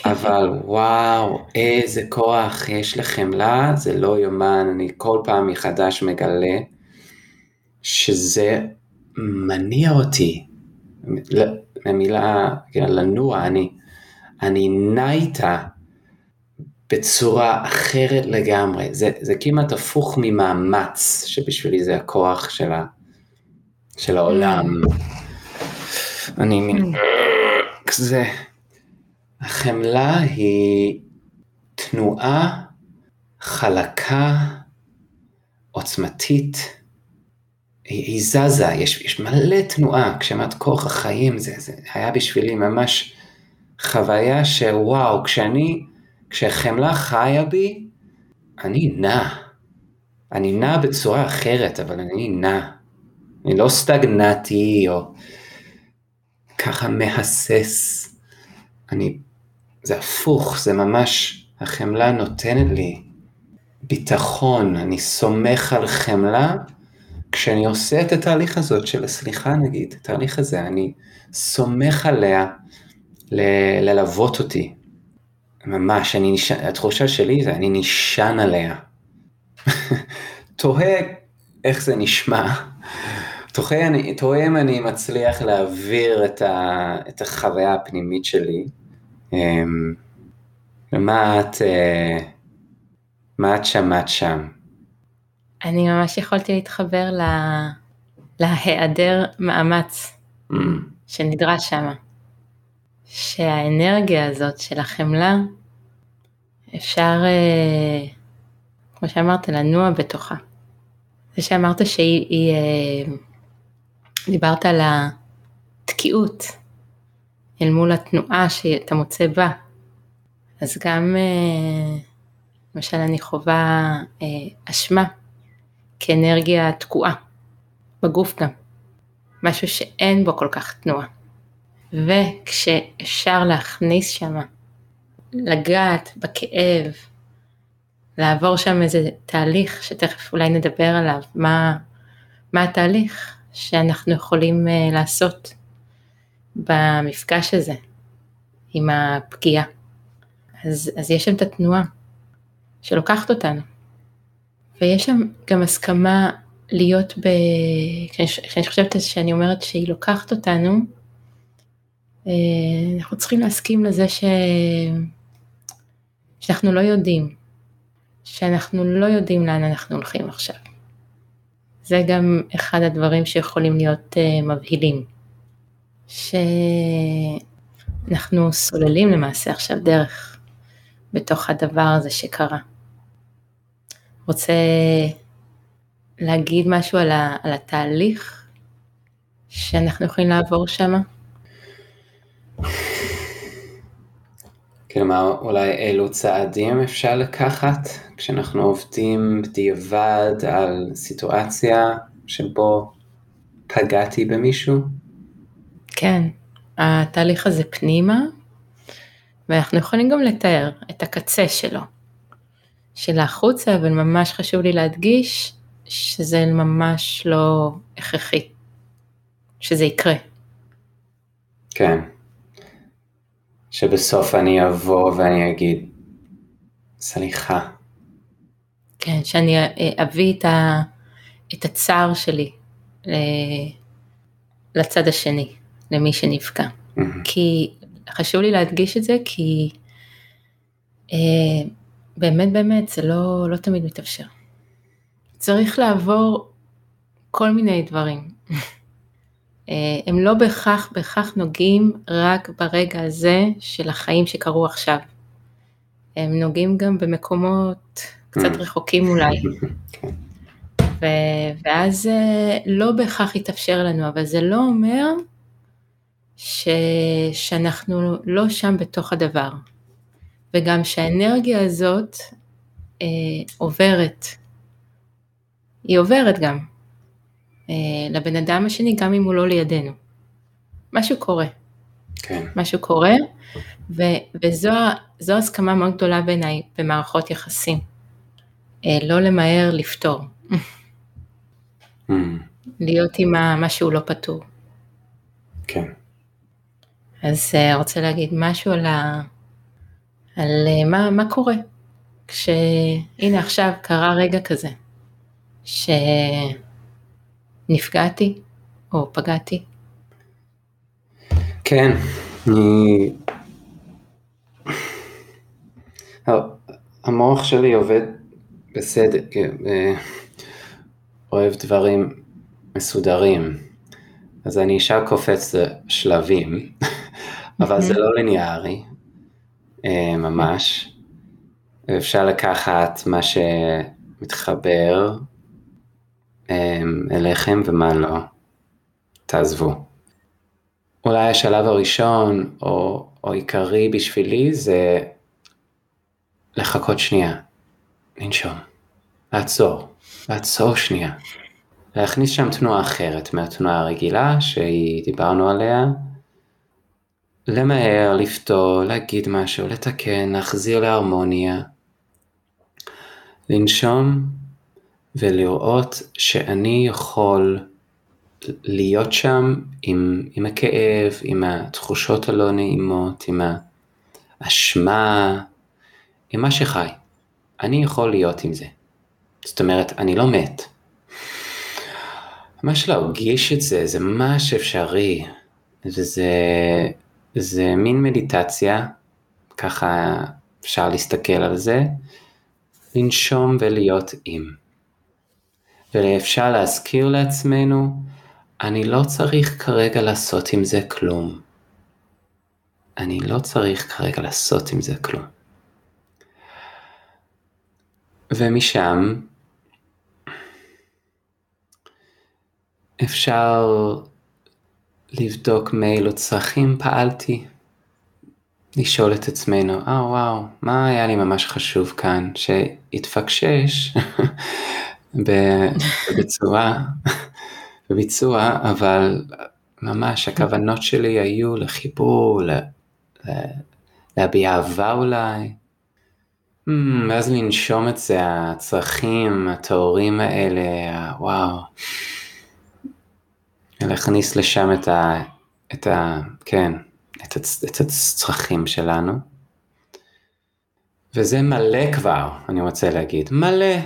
אבל וואו, איזה כוח יש לחמלה, זה לא יאומן, אני כל פעם מחדש מגלה שזה מניע אותי, המילה, לנוע, אני, אני נע איתה בצורה אחרת לגמרי, זה, זה כמעט הפוך ממאמץ, שבשבילי זה הכוח של, ה, של העולם. אני מין, כזה, החמלה היא תנועה חלקה, עוצמתית, היא, היא זזה, יש, יש מלא תנועה, כשאמרת כוח החיים, זה, זה היה בשבילי ממש חוויה שוואו, כשאני כשהחמלה חיה בי, אני נע. אני נע בצורה אחרת, אבל אני נע. אני לא סטגנטי או ככה מהסס. אני, זה הפוך, זה ממש, החמלה נותנת לי ביטחון, אני סומך על חמלה, כשאני עושה את התהליך הזאת של הסליחה נגיד, התהליך הזה, אני סומך עליה ל- ללוות אותי. ממש, אני נשען, התחושה שלי זה אני נשען עליה. *laughs* תוהה איך זה נשמע, תוהה אם אני מצליח להעביר את, ה, את החוויה הפנימית שלי. אמ, מה את, אה, מה את שמעת שם? אני ממש יכולתי להתחבר לה... להיעדר מאמץ mm. שנדרש שם. שהאנרגיה הזאת של החמלה, אפשר, אה, כמו שאמרת, לנוע בתוכה. זה שאמרת שהיא, היא, אה, דיברת על התקיעות אל מול התנועה שאתה מוצא בה, אז גם, אה, למשל אני חווה אשמה כאנרגיה תקועה, בגוף גם, משהו שאין בו כל כך תנועה. וכשאפשר להכניס שם, לגעת בכאב, לעבור שם איזה תהליך שתכף אולי נדבר עליו, מה, מה התהליך שאנחנו יכולים uh, לעשות במפגש הזה עם הפגיעה. אז, אז יש שם את התנועה שלוקחת אותנו, ויש שם גם הסכמה להיות ב... כשאני, חושבת שאני אומרת שהיא לוקחת אותנו, אה, אנחנו צריכים להסכים לזה ש... שאנחנו לא יודעים, שאנחנו לא יודעים לאן אנחנו הולכים עכשיו. זה גם אחד הדברים שיכולים להיות uh, מבהילים, שאנחנו סוללים למעשה עכשיו דרך בתוך הדבר הזה שקרה. רוצה להגיד משהו על, ה, על התהליך שאנחנו יכולים לעבור שם? כלומר, אולי אילו צעדים אפשר לקחת כשאנחנו עובדים בדיעבד על סיטואציה שבו פגעתי במישהו? כן, התהליך הזה פנימה, ואנחנו יכולים גם לתאר את הקצה שלו, של החוצה, אבל ממש חשוב לי להדגיש שזה ממש לא הכרחי, שזה יקרה. כן. שבסוף אני אבוא ואני אגיד, סליחה. כן, שאני אביא את, ה, את הצער שלי לצד השני, למי שנפגע. Mm-hmm. כי חשוב לי להדגיש את זה, כי אה, באמת באמת זה לא, לא תמיד מתאפשר. צריך לעבור כל מיני דברים. *laughs* אה, הם לא בהכרח בהכרח נוגעים רק ברגע הזה של החיים שקרו עכשיו. הם נוגעים גם במקומות קצת mm. רחוקים אולי. *laughs* ו- ואז אה, לא בהכרח יתאפשר לנו, אבל זה לא אומר ש- שאנחנו לא שם בתוך הדבר. וגם שהאנרגיה הזאת אה, עוברת. היא עוברת גם. אה, לבן אדם השני גם אם הוא לא לידינו. משהו קורה. כן. משהו קורה, ו- וזו הסכמה מאוד גדולה בעיניי במערכות יחסים. אה, לא למהר לפתור. Mm. *laughs* להיות עם משהו לא פתור. כן. אז uh, רוצה להגיד משהו על, ה... על uh, מה, מה קורה? כשהנה עכשיו קרה רגע כזה, ש... נפגעתי או פגעתי? כן, אני... המוח שלי עובד בסדר, אה, אוהב דברים מסודרים, אז אני ישר קופץ לשלבים, אבל זה לא ליניארי, אה, ממש. אפשר לקחת מה שמתחבר אמ, אליכם ומה לא. תעזבו. אולי השלב הראשון או, או עיקרי בשבילי זה לחכות שנייה, לנשום, לעצור, לעצור שנייה, להכניס שם תנועה אחרת מהתנועה הרגילה שהיא דיברנו עליה, למהר, לפתור, להגיד משהו, לתקן, להחזיר להרמוניה, לנשום ולראות שאני יכול להיות שם עם, עם הכאב, עם התחושות הלא נעימות, עם האשמה, עם מה שחי. אני יכול להיות עם זה. זאת אומרת, אני לא מת. ממש להרגיש את זה, זה ממש אפשרי. וזה זה מין מדיטציה, ככה אפשר להסתכל על זה, לנשום ולהיות עם. ואפשר להזכיר לעצמנו, אני לא צריך כרגע לעשות עם זה כלום. אני לא צריך כרגע לעשות עם זה כלום. ומשם אפשר לבדוק מאילו צרכים פעלתי. לשאול את עצמנו, אה oh, וואו, מה היה לי ממש חשוב כאן, שהתפקשש *laughs* בצורה, *laughs* בביצוע, אבל ממש הכוונות שלי היו לחיבור, להביע אהבה אולי, hmm, ואז לנשום את זה, הצרכים הטהורים האלה, וואו. להכניס לשם את ה... את ה... כן, את, הצ, את הצרכים שלנו. וזה מלא כבר, אני רוצה להגיד, מלא.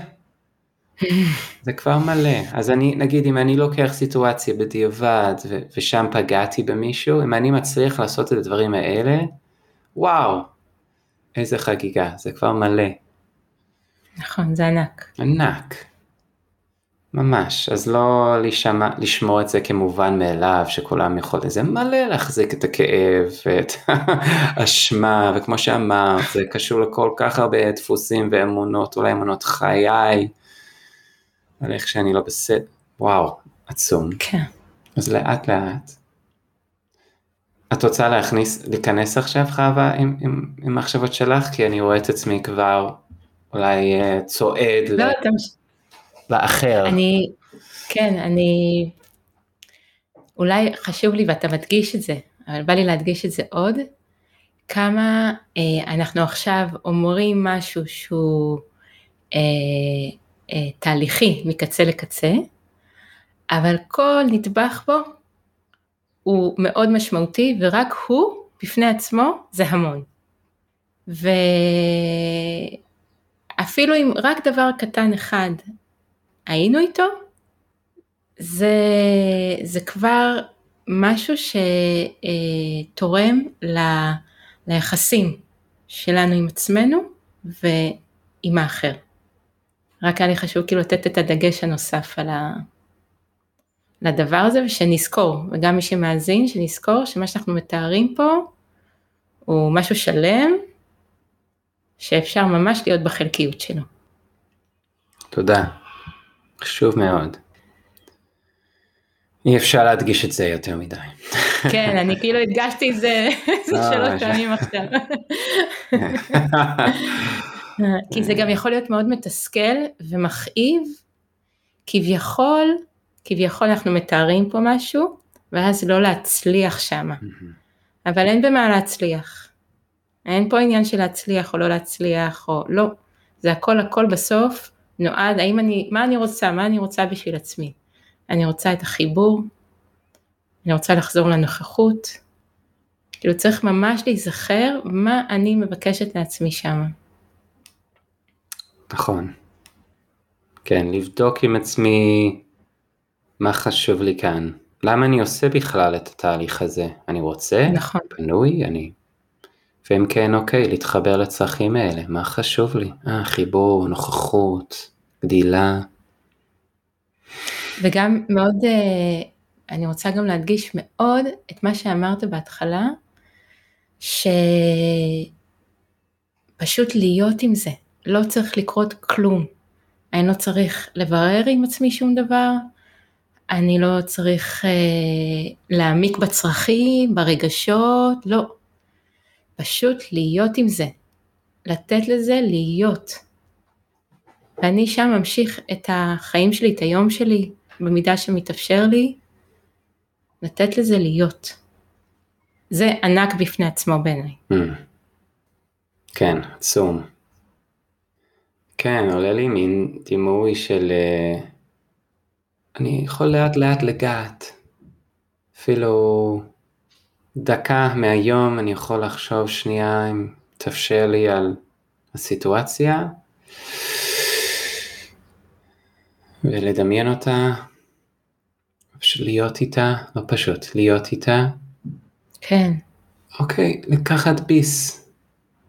*laughs* זה כבר מלא. אז אני, נגיד, אם אני לוקח סיטואציה בדיעבד ו- ושם פגעתי במישהו, אם אני מצליח לעשות את הדברים האלה, וואו, איזה חגיגה, זה כבר מלא. נכון, זה ענק. ענק. ממש, אז לא לשמע, לשמור את זה כמובן מאליו שכולם יכולים, זה מלא להחזיק את הכאב ואת *laughs* האשמה וכמו שאמרת זה קשור לכל כך הרבה דפוסים ואמונות, אולי אמונות חיי, על איך שאני לא בסדר, וואו, עצום. כן. אז לאט לאט. את רוצה להכניס, להיכנס עכשיו חווה עם, עם, עם מחשבות שלך? כי אני רואה את עצמי כבר אולי uh, צועד. לא, ל... תמשיך. לאחר. אני, כן, אני, אולי חשוב לי ואתה מדגיש את זה, אבל בא לי להדגיש את זה עוד, כמה אה, אנחנו עכשיו אומרים משהו שהוא אה, אה, תהליכי מקצה לקצה, אבל כל נדבך בו הוא מאוד משמעותי ורק הוא בפני עצמו זה המון. ואפילו אם רק דבר קטן אחד היינו איתו, זה, זה כבר משהו שתורם ל, ליחסים שלנו עם עצמנו ועם האחר. רק היה לי חשוב כאילו לתת את הדגש הנוסף על ה... לדבר הזה ושנזכור, וגם מי שמאזין, שנזכור שמה שאנחנו מתארים פה הוא משהו שלם, שאפשר ממש להיות בחלקיות שלו. תודה. חשוב מאוד. אי אפשר להדגיש את זה יותר מדי. כן, אני *laughs* כאילו הדגשתי את זה אה, שלוש פעמים עכשיו. *laughs* כי זה גם יכול להיות מאוד מתסכל ומכאיב, כביכול, כביכול אנחנו מתארים פה משהו, ואז לא להצליח שמה. אבל אין במה להצליח. אין פה עניין של להצליח או לא להצליח, או לא. זה הכל הכל בסוף נועד, האם אני, מה אני רוצה, מה אני רוצה בשביל עצמי. אני רוצה את החיבור, אני רוצה לחזור לנוכחות, כאילו צריך ממש להיזכר מה אני מבקשת לעצמי שם. נכון. כן, לבדוק עם עצמי מה חשוב לי כאן. למה אני עושה בכלל את התהליך הזה? אני רוצה? נכון. פנוי? אני ואם כן, אוקיי, להתחבר לצרכים האלה, מה חשוב לי? אה, חיבור, נוכחות, גדילה. וגם מאוד, אה, אני רוצה גם להדגיש מאוד את מה שאמרת בהתחלה, שפשוט להיות עם זה, לא צריך לקרות כלום. אני לא צריך לברר עם עצמי שום דבר, אני לא צריך אה, להעמיק בצרכים, ברגשות, לא. פשוט להיות עם זה, לתת לזה להיות. ואני שם ממשיך את החיים שלי, את היום שלי, במידה שמתאפשר לי, לתת לזה להיות. זה ענק בפני עצמו בעיניי. Mm. כן, עצום. כן, עולה לי מין דימוי של אה, אני יכול לאט לאט לגעת. אפילו דקה מהיום אני יכול לחשוב שנייה אם תאפשר לי על הסיטואציה ולדמיין אותה, פשוט להיות איתה, לא פשוט, להיות איתה. כן. אוקיי, לקחת ביס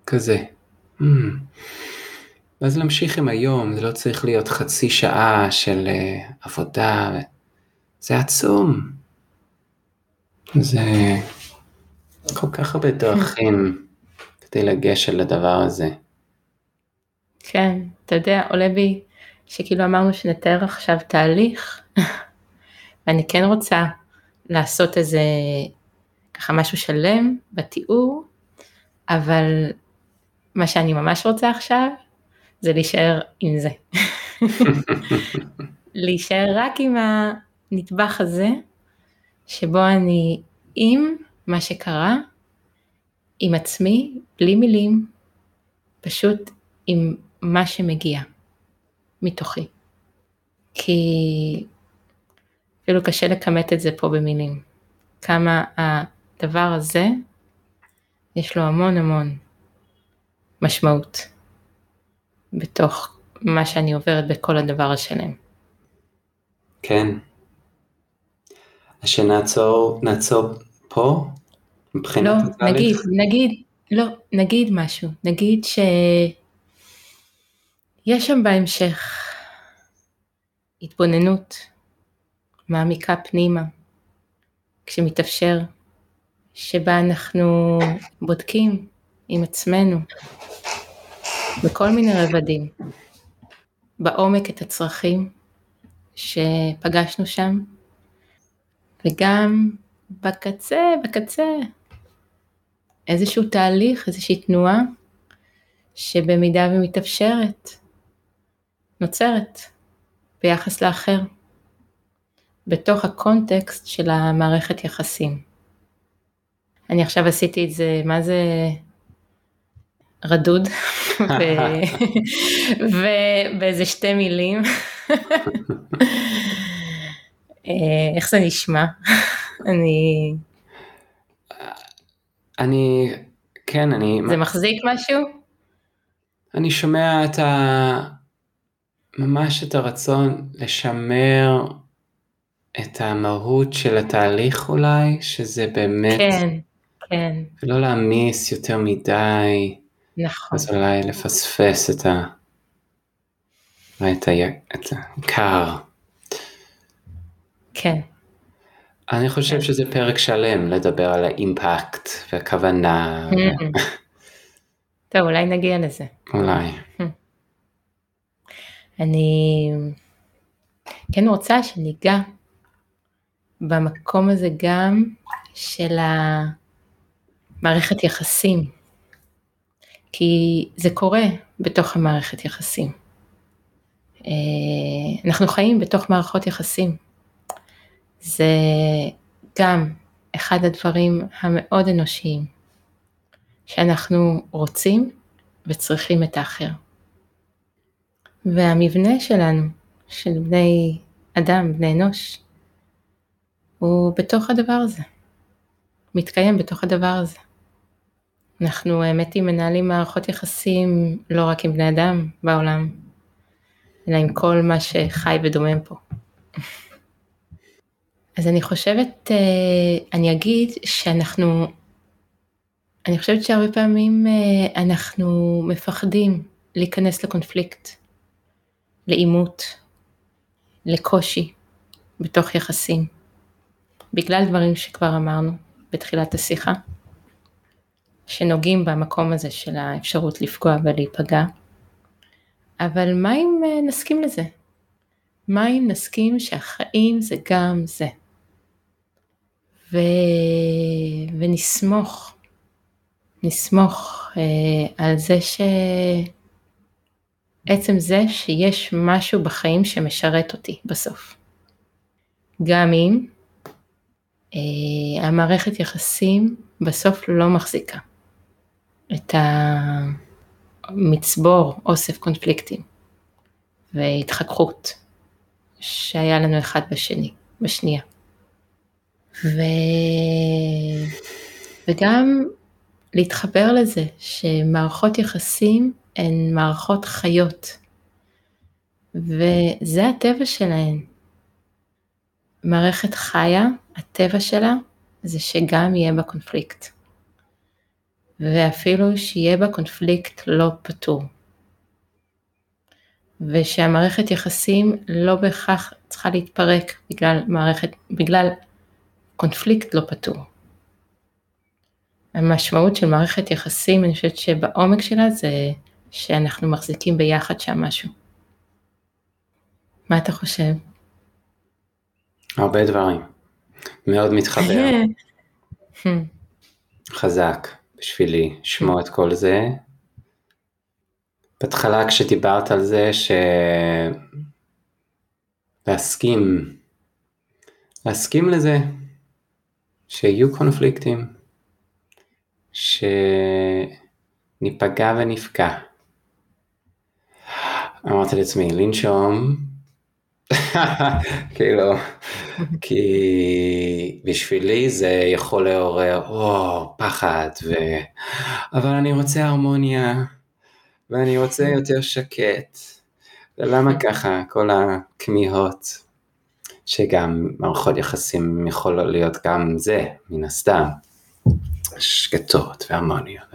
כזה. Mm. ואז להמשיך עם היום, זה לא צריך להיות חצי שעה של uh, עבודה, זה עצום. זה כל כך הרבה דרכים כדי לגשת לדבר הזה. כן, אתה יודע, עולה בי שכאילו אמרנו שנתאר עכשיו תהליך, *laughs* ואני כן רוצה לעשות איזה ככה משהו שלם בתיאור, אבל מה שאני ממש רוצה עכשיו זה להישאר עם זה. *laughs* להישאר רק עם הנדבך הזה, שבו אני עם מה שקרה, עם עצמי, בלי מילים, פשוט עם מה שמגיע מתוכי. כי אפילו קשה לכמת את זה פה במילים. כמה הדבר הזה, יש לו המון המון משמעות. בתוך מה שאני עוברת בכל הדבר השלם. כן. אז שנעצור, נעצור פה? מבחינת לא, התהליך? נגיד, נגיד, לא, נגיד משהו, נגיד שיש שם בהמשך התבוננות מעמיקה פנימה, כשמתאפשר, שבה אנחנו בודקים עם עצמנו בכל מיני רבדים. בעומק את הצרכים שפגשנו שם, וגם בקצה, בקצה, איזשהו תהליך, איזושהי תנועה, שבמידה ומתאפשרת, נוצרת ביחס לאחר, בתוך הקונטקסט של המערכת יחסים. אני עכשיו עשיתי את זה, מה זה רדוד, ובאיזה שתי מילים. *laughs* אה, איך זה נשמע? אני... אני, כן, אני... זה מחזיק משהו? אני שומע את ה... ממש את הרצון לשמר את המהות של התהליך אולי, שזה באמת... כן, כן. ולא להעמיס יותר מדי. נכון. אז אולי לפספס את ה... את, ה... את העיקר. כן. אני חושב כן. שזה פרק שלם לדבר על האימפקט והכוונה. Mm-hmm. *laughs* טוב, אולי נגיע לזה. אולי. Mm. אני כן רוצה שניגע במקום הזה גם של המערכת יחסים כי זה קורה בתוך המערכת יחסים. אה, אנחנו חיים בתוך מערכות יחסים. זה גם אחד הדברים המאוד אנושיים, שאנחנו רוצים וצריכים את האחר. והמבנה שלנו, של בני אדם, בני אנוש, הוא בתוך הדבר הזה, מתקיים בתוך הדבר הזה. אנחנו האמת היא מנהלים מערכות יחסים לא רק עם בני אדם בעולם, אלא עם כל מה שחי ודומם פה. אז אני חושבת, אה, אני אגיד שאנחנו, אני חושבת שהרבה פעמים אה, אנחנו מפחדים להיכנס לקונפליקט, לעימות, לקושי בתוך יחסים, בגלל דברים שכבר אמרנו בתחילת השיחה. שנוגעים במקום הזה של האפשרות לפגוע ולהיפגע. אבל מה אם אה, נסכים לזה? מה אם נסכים שהחיים זה גם זה? ו... ונסמוך, נסמוך אה, על זה שעצם זה שיש משהו בחיים שמשרת אותי בסוף. גם אם אה, המערכת יחסים בסוף לא מחזיקה. את המצבור אוסף קונפליקטים והתחככות שהיה לנו אחד בשני, בשנייה. ו... וגם להתחבר לזה שמערכות יחסים הן מערכות חיות, וזה הטבע שלהן. מערכת חיה, הטבע שלה זה שגם יהיה בה קונפליקט. ואפילו שיהיה בה קונפליקט לא פתור. ושהמערכת יחסים לא בהכרח צריכה להתפרק בגלל מערכת, בגלל קונפליקט לא פתור. המשמעות של מערכת יחסים, אני חושבת שבעומק שלה זה שאנחנו מחזיקים ביחד שם משהו. מה אתה חושב? הרבה דברים. מאוד מתחבר. *laughs* חזק בשבילי לשמוע את כל זה. בהתחלה כשדיברת על זה ש... להסכים, להסכים לזה שיהיו קונפליקטים, שניפגע ונפגע. אמרתי לעצמי, לנשום, *laughs* כאילו, כי בשבילי זה יכול לעורר, או, פחד, ו... אבל אני רוצה הרמוניה, ואני רוצה יותר שקט, ולמה ככה, כל הכמיהות, שגם מערכות יחסים יכולות להיות גם זה, מן הסתם, שקטות והרמוניות.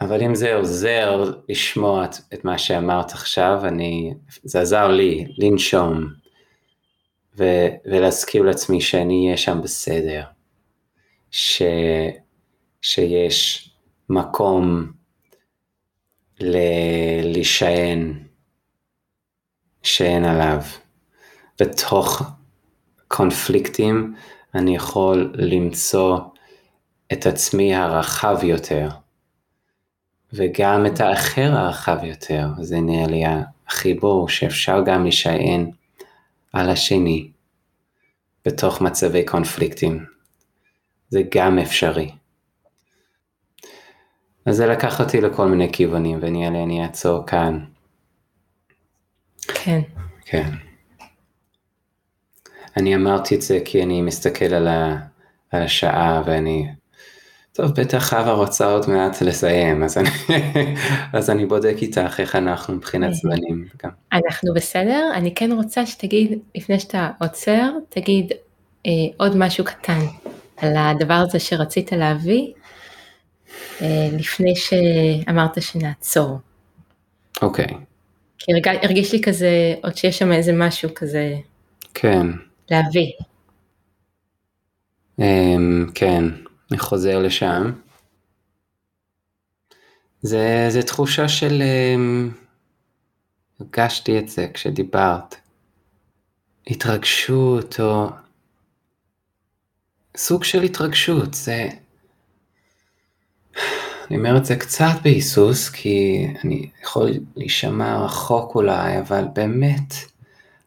אבל אם זה עוזר לשמוע את מה שאמרת עכשיו, אני, זה עזר לי לנשום ו, ולהזכיר לעצמי שאני אהיה שם בסדר, ש, שיש מקום ל, להישען, שאין עליו. בתוך קונפליקטים אני יכול למצוא את עצמי הרחב יותר. וגם את האחר הרחב יותר, זה נראה לי החיבור שאפשר גם להישען על השני בתוך מצבי קונפליקטים, זה גם אפשרי. אז זה לקח אותי לכל מיני כיוונים, ונראה לי אני אעצור כאן. כן. כן. אני אמרתי את זה כי אני מסתכל על, ה, על השעה ואני טוב, בטח חווה רוצה עוד מעט לסיים, אז אני, *laughs* אז אני בודק איתך איך אנחנו מבחינת. זמנים. גם. אנחנו בסדר, אני כן רוצה שתגיד, לפני שאתה עוצר, תגיד אה, עוד משהו קטן על הדבר הזה שרצית להביא, אה, לפני שאמרת שנעצור. אוקיי. כי הרג, הרגיש לי כזה, עוד שיש שם איזה משהו כזה. כן. להביא. Um, כן. אני חוזר לשם. זה, זה תחושה של... אמ, הרגשתי את זה כשדיברת. התרגשות או... סוג של התרגשות, זה... אני אומר את זה קצת בהיסוס, כי אני יכול להישמע רחוק אולי, אבל באמת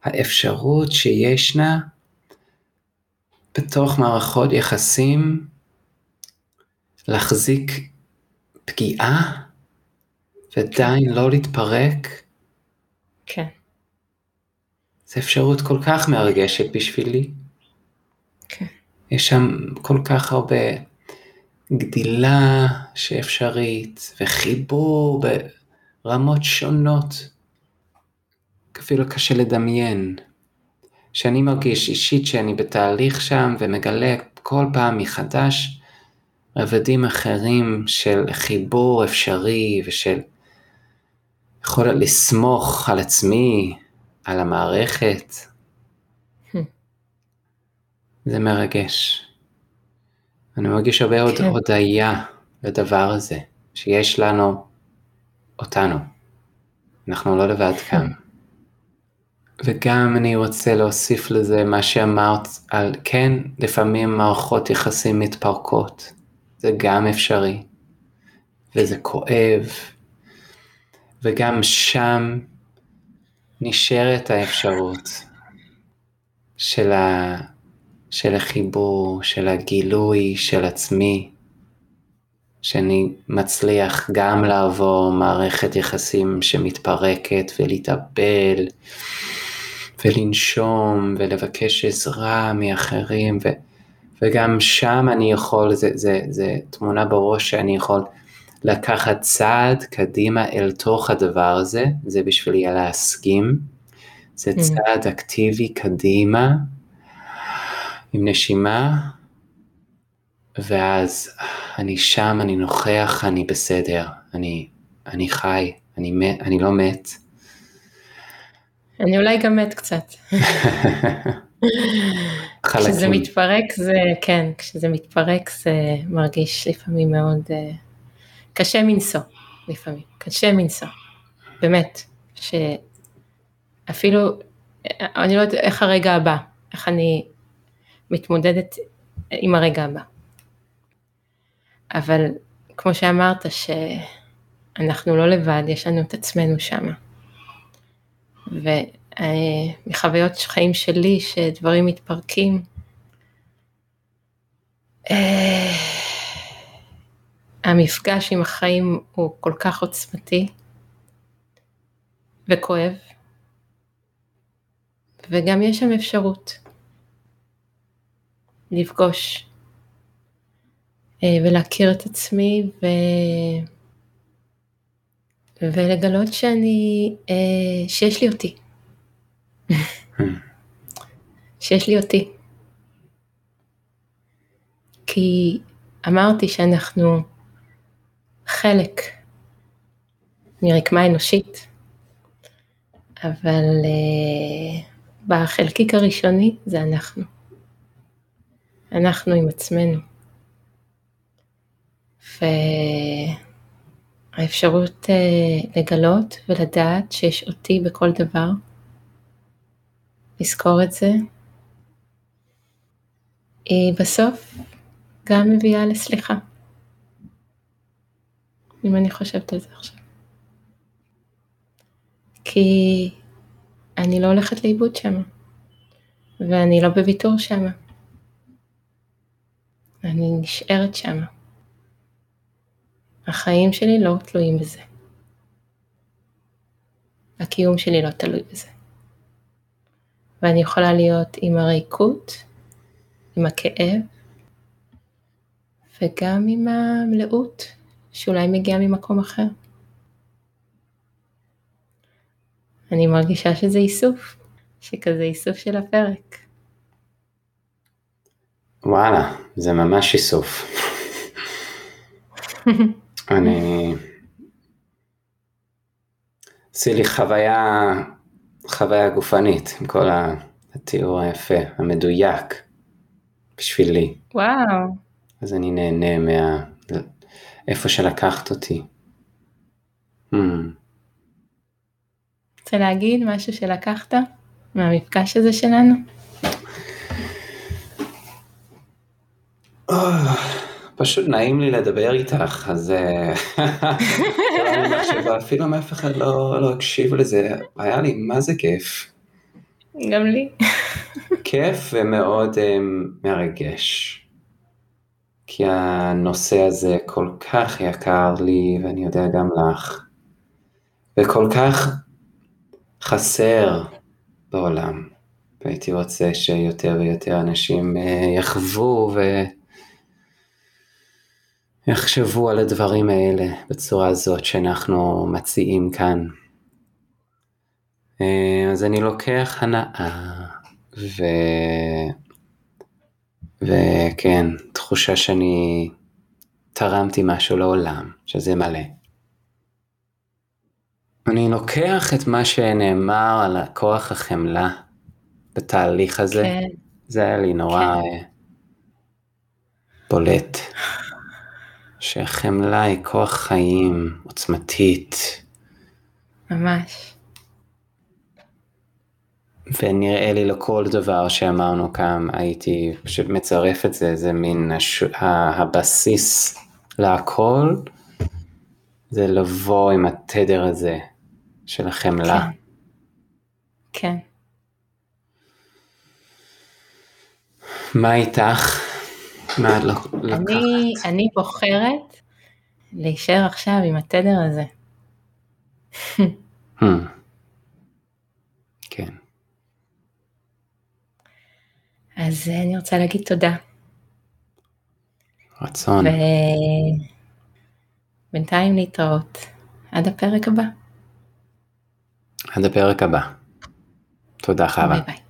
האפשרות שישנה בתוך מערכות יחסים להחזיק פגיעה ועדיין לא להתפרק? כן. זו אפשרות כל כך מרגשת בשבילי. כן. יש שם כל כך הרבה גדילה שאפשרית וחיבור ברמות שונות. אפילו קשה לדמיין. שאני מרגיש אישית שאני בתהליך שם ומגלה כל פעם מחדש רבדים אחרים של חיבור אפשרי ושל יכולת לסמוך על עצמי, על המערכת. Hmm. זה מרגש. אני מרגיש הרבה עוד כן. הודיה לדבר הזה, שיש לנו אותנו. אנחנו לא לבד hmm. כאן. וגם אני רוצה להוסיף לזה מה שאמרת על כן, לפעמים מערכות יחסים מתפרקות. זה גם אפשרי, וזה כואב, וגם שם נשארת האפשרות של, ה... של החיבור, של הגילוי של עצמי, שאני מצליח גם לעבור מערכת יחסים שמתפרקת ולהתאבל ולנשום ולבקש עזרה מאחרים ו, וגם שם אני יכול, זה, זה, זה תמונה בראש שאני יכול לקחת צעד קדימה אל תוך הדבר הזה, זה בשבילי להסכים, זה mm. צעד אקטיבי קדימה עם נשימה ואז אני שם, אני נוכח, אני בסדר, אני, אני חי, אני, מת, אני לא מת. אני אולי גם מת קצת. *laughs* כשזה מתפרק זה, כן, כשזה מתפרק זה מרגיש לפעמים מאוד uh, קשה מנשוא, לפעמים, קשה מנשוא, באמת, שאפילו, אני לא יודעת איך הרגע הבא, איך אני מתמודדת עם הרגע הבא. אבל כמו שאמרת שאנחנו לא לבד, יש לנו את עצמנו שם. ומחוויות חיים שלי שדברים מתפרקים, אה, המפגש עם החיים הוא כל כך עוצמתי וכואב, וגם יש שם אפשרות לפגוש אה, ולהכיר את עצמי ו... ולגלות שאני, אה, שיש לי אותי. שיש לי אותי. כי אמרתי שאנחנו חלק מרקמה אנושית, אבל uh, בחלקיק הראשוני זה אנחנו. אנחנו עם עצמנו. והאפשרות uh, לגלות ולדעת שיש אותי בכל דבר, לזכור את זה, היא בסוף גם מביאה לסליחה. אם אני חושבת על זה עכשיו. כי אני לא הולכת לאיבוד שם, ואני לא בוויתור שם. אני נשארת שם. החיים שלי לא תלויים בזה. הקיום שלי לא תלוי בזה. ואני יכולה להיות עם הריקות, עם הכאב, וגם עם המלאות, שאולי מגיעה ממקום אחר. אני מרגישה שזה איסוף, שכזה איסוף של הפרק. וואלה, זה ממש איסוף. *laughs* אני... עשי לי חוויה, חוויה גופנית עם כל התיאור היפה, המדויק, בשבילי. וואו. אז אני נהנה מה... איפה שלקחת אותי. Hmm. רוצה להגיד משהו שלקחת מהמפגש הזה שלנו? Oh. פשוט נעים לי לדבר איתך, אז *laughs* אפילו אם אף אחד לא, לא הקשיב לזה, היה לי מה זה כיף. גם לי. כיף ומאוד um, מרגש. כי הנושא הזה כל כך יקר לי, ואני יודע גם לך, וכל כך חסר בעולם. והייתי רוצה שיותר ויותר אנשים uh, יחוו ו... יחשבו על הדברים האלה בצורה הזאת שאנחנו מציעים כאן. אה, אז אני לוקח הנאה, ו... וכן, תחושה שאני תרמתי משהו לעולם, שזה מלא. אני לוקח את מה שנאמר על כוח החמלה בתהליך הזה, כן. זה היה לי נורא כן. אה, בולט. שהחמלה היא כוח חיים עוצמתית. ממש. ונראה לי לכל דבר שאמרנו כאן הייתי פשוט מצרף את זה, זה מין הש... הבסיס להכל, זה לבוא עם התדר הזה של החמלה. כן. כן. מה איתך? מה את לקחת? אני, בוחרת להישאר עכשיו עם התדר הזה. *laughs* Hmm. כן. אז אני רוצה להגיד תודה. רצון. ובינתיים להתראות. עד הפרק הבא. עד הפרק הבא. תודה חווה. ביי ביי.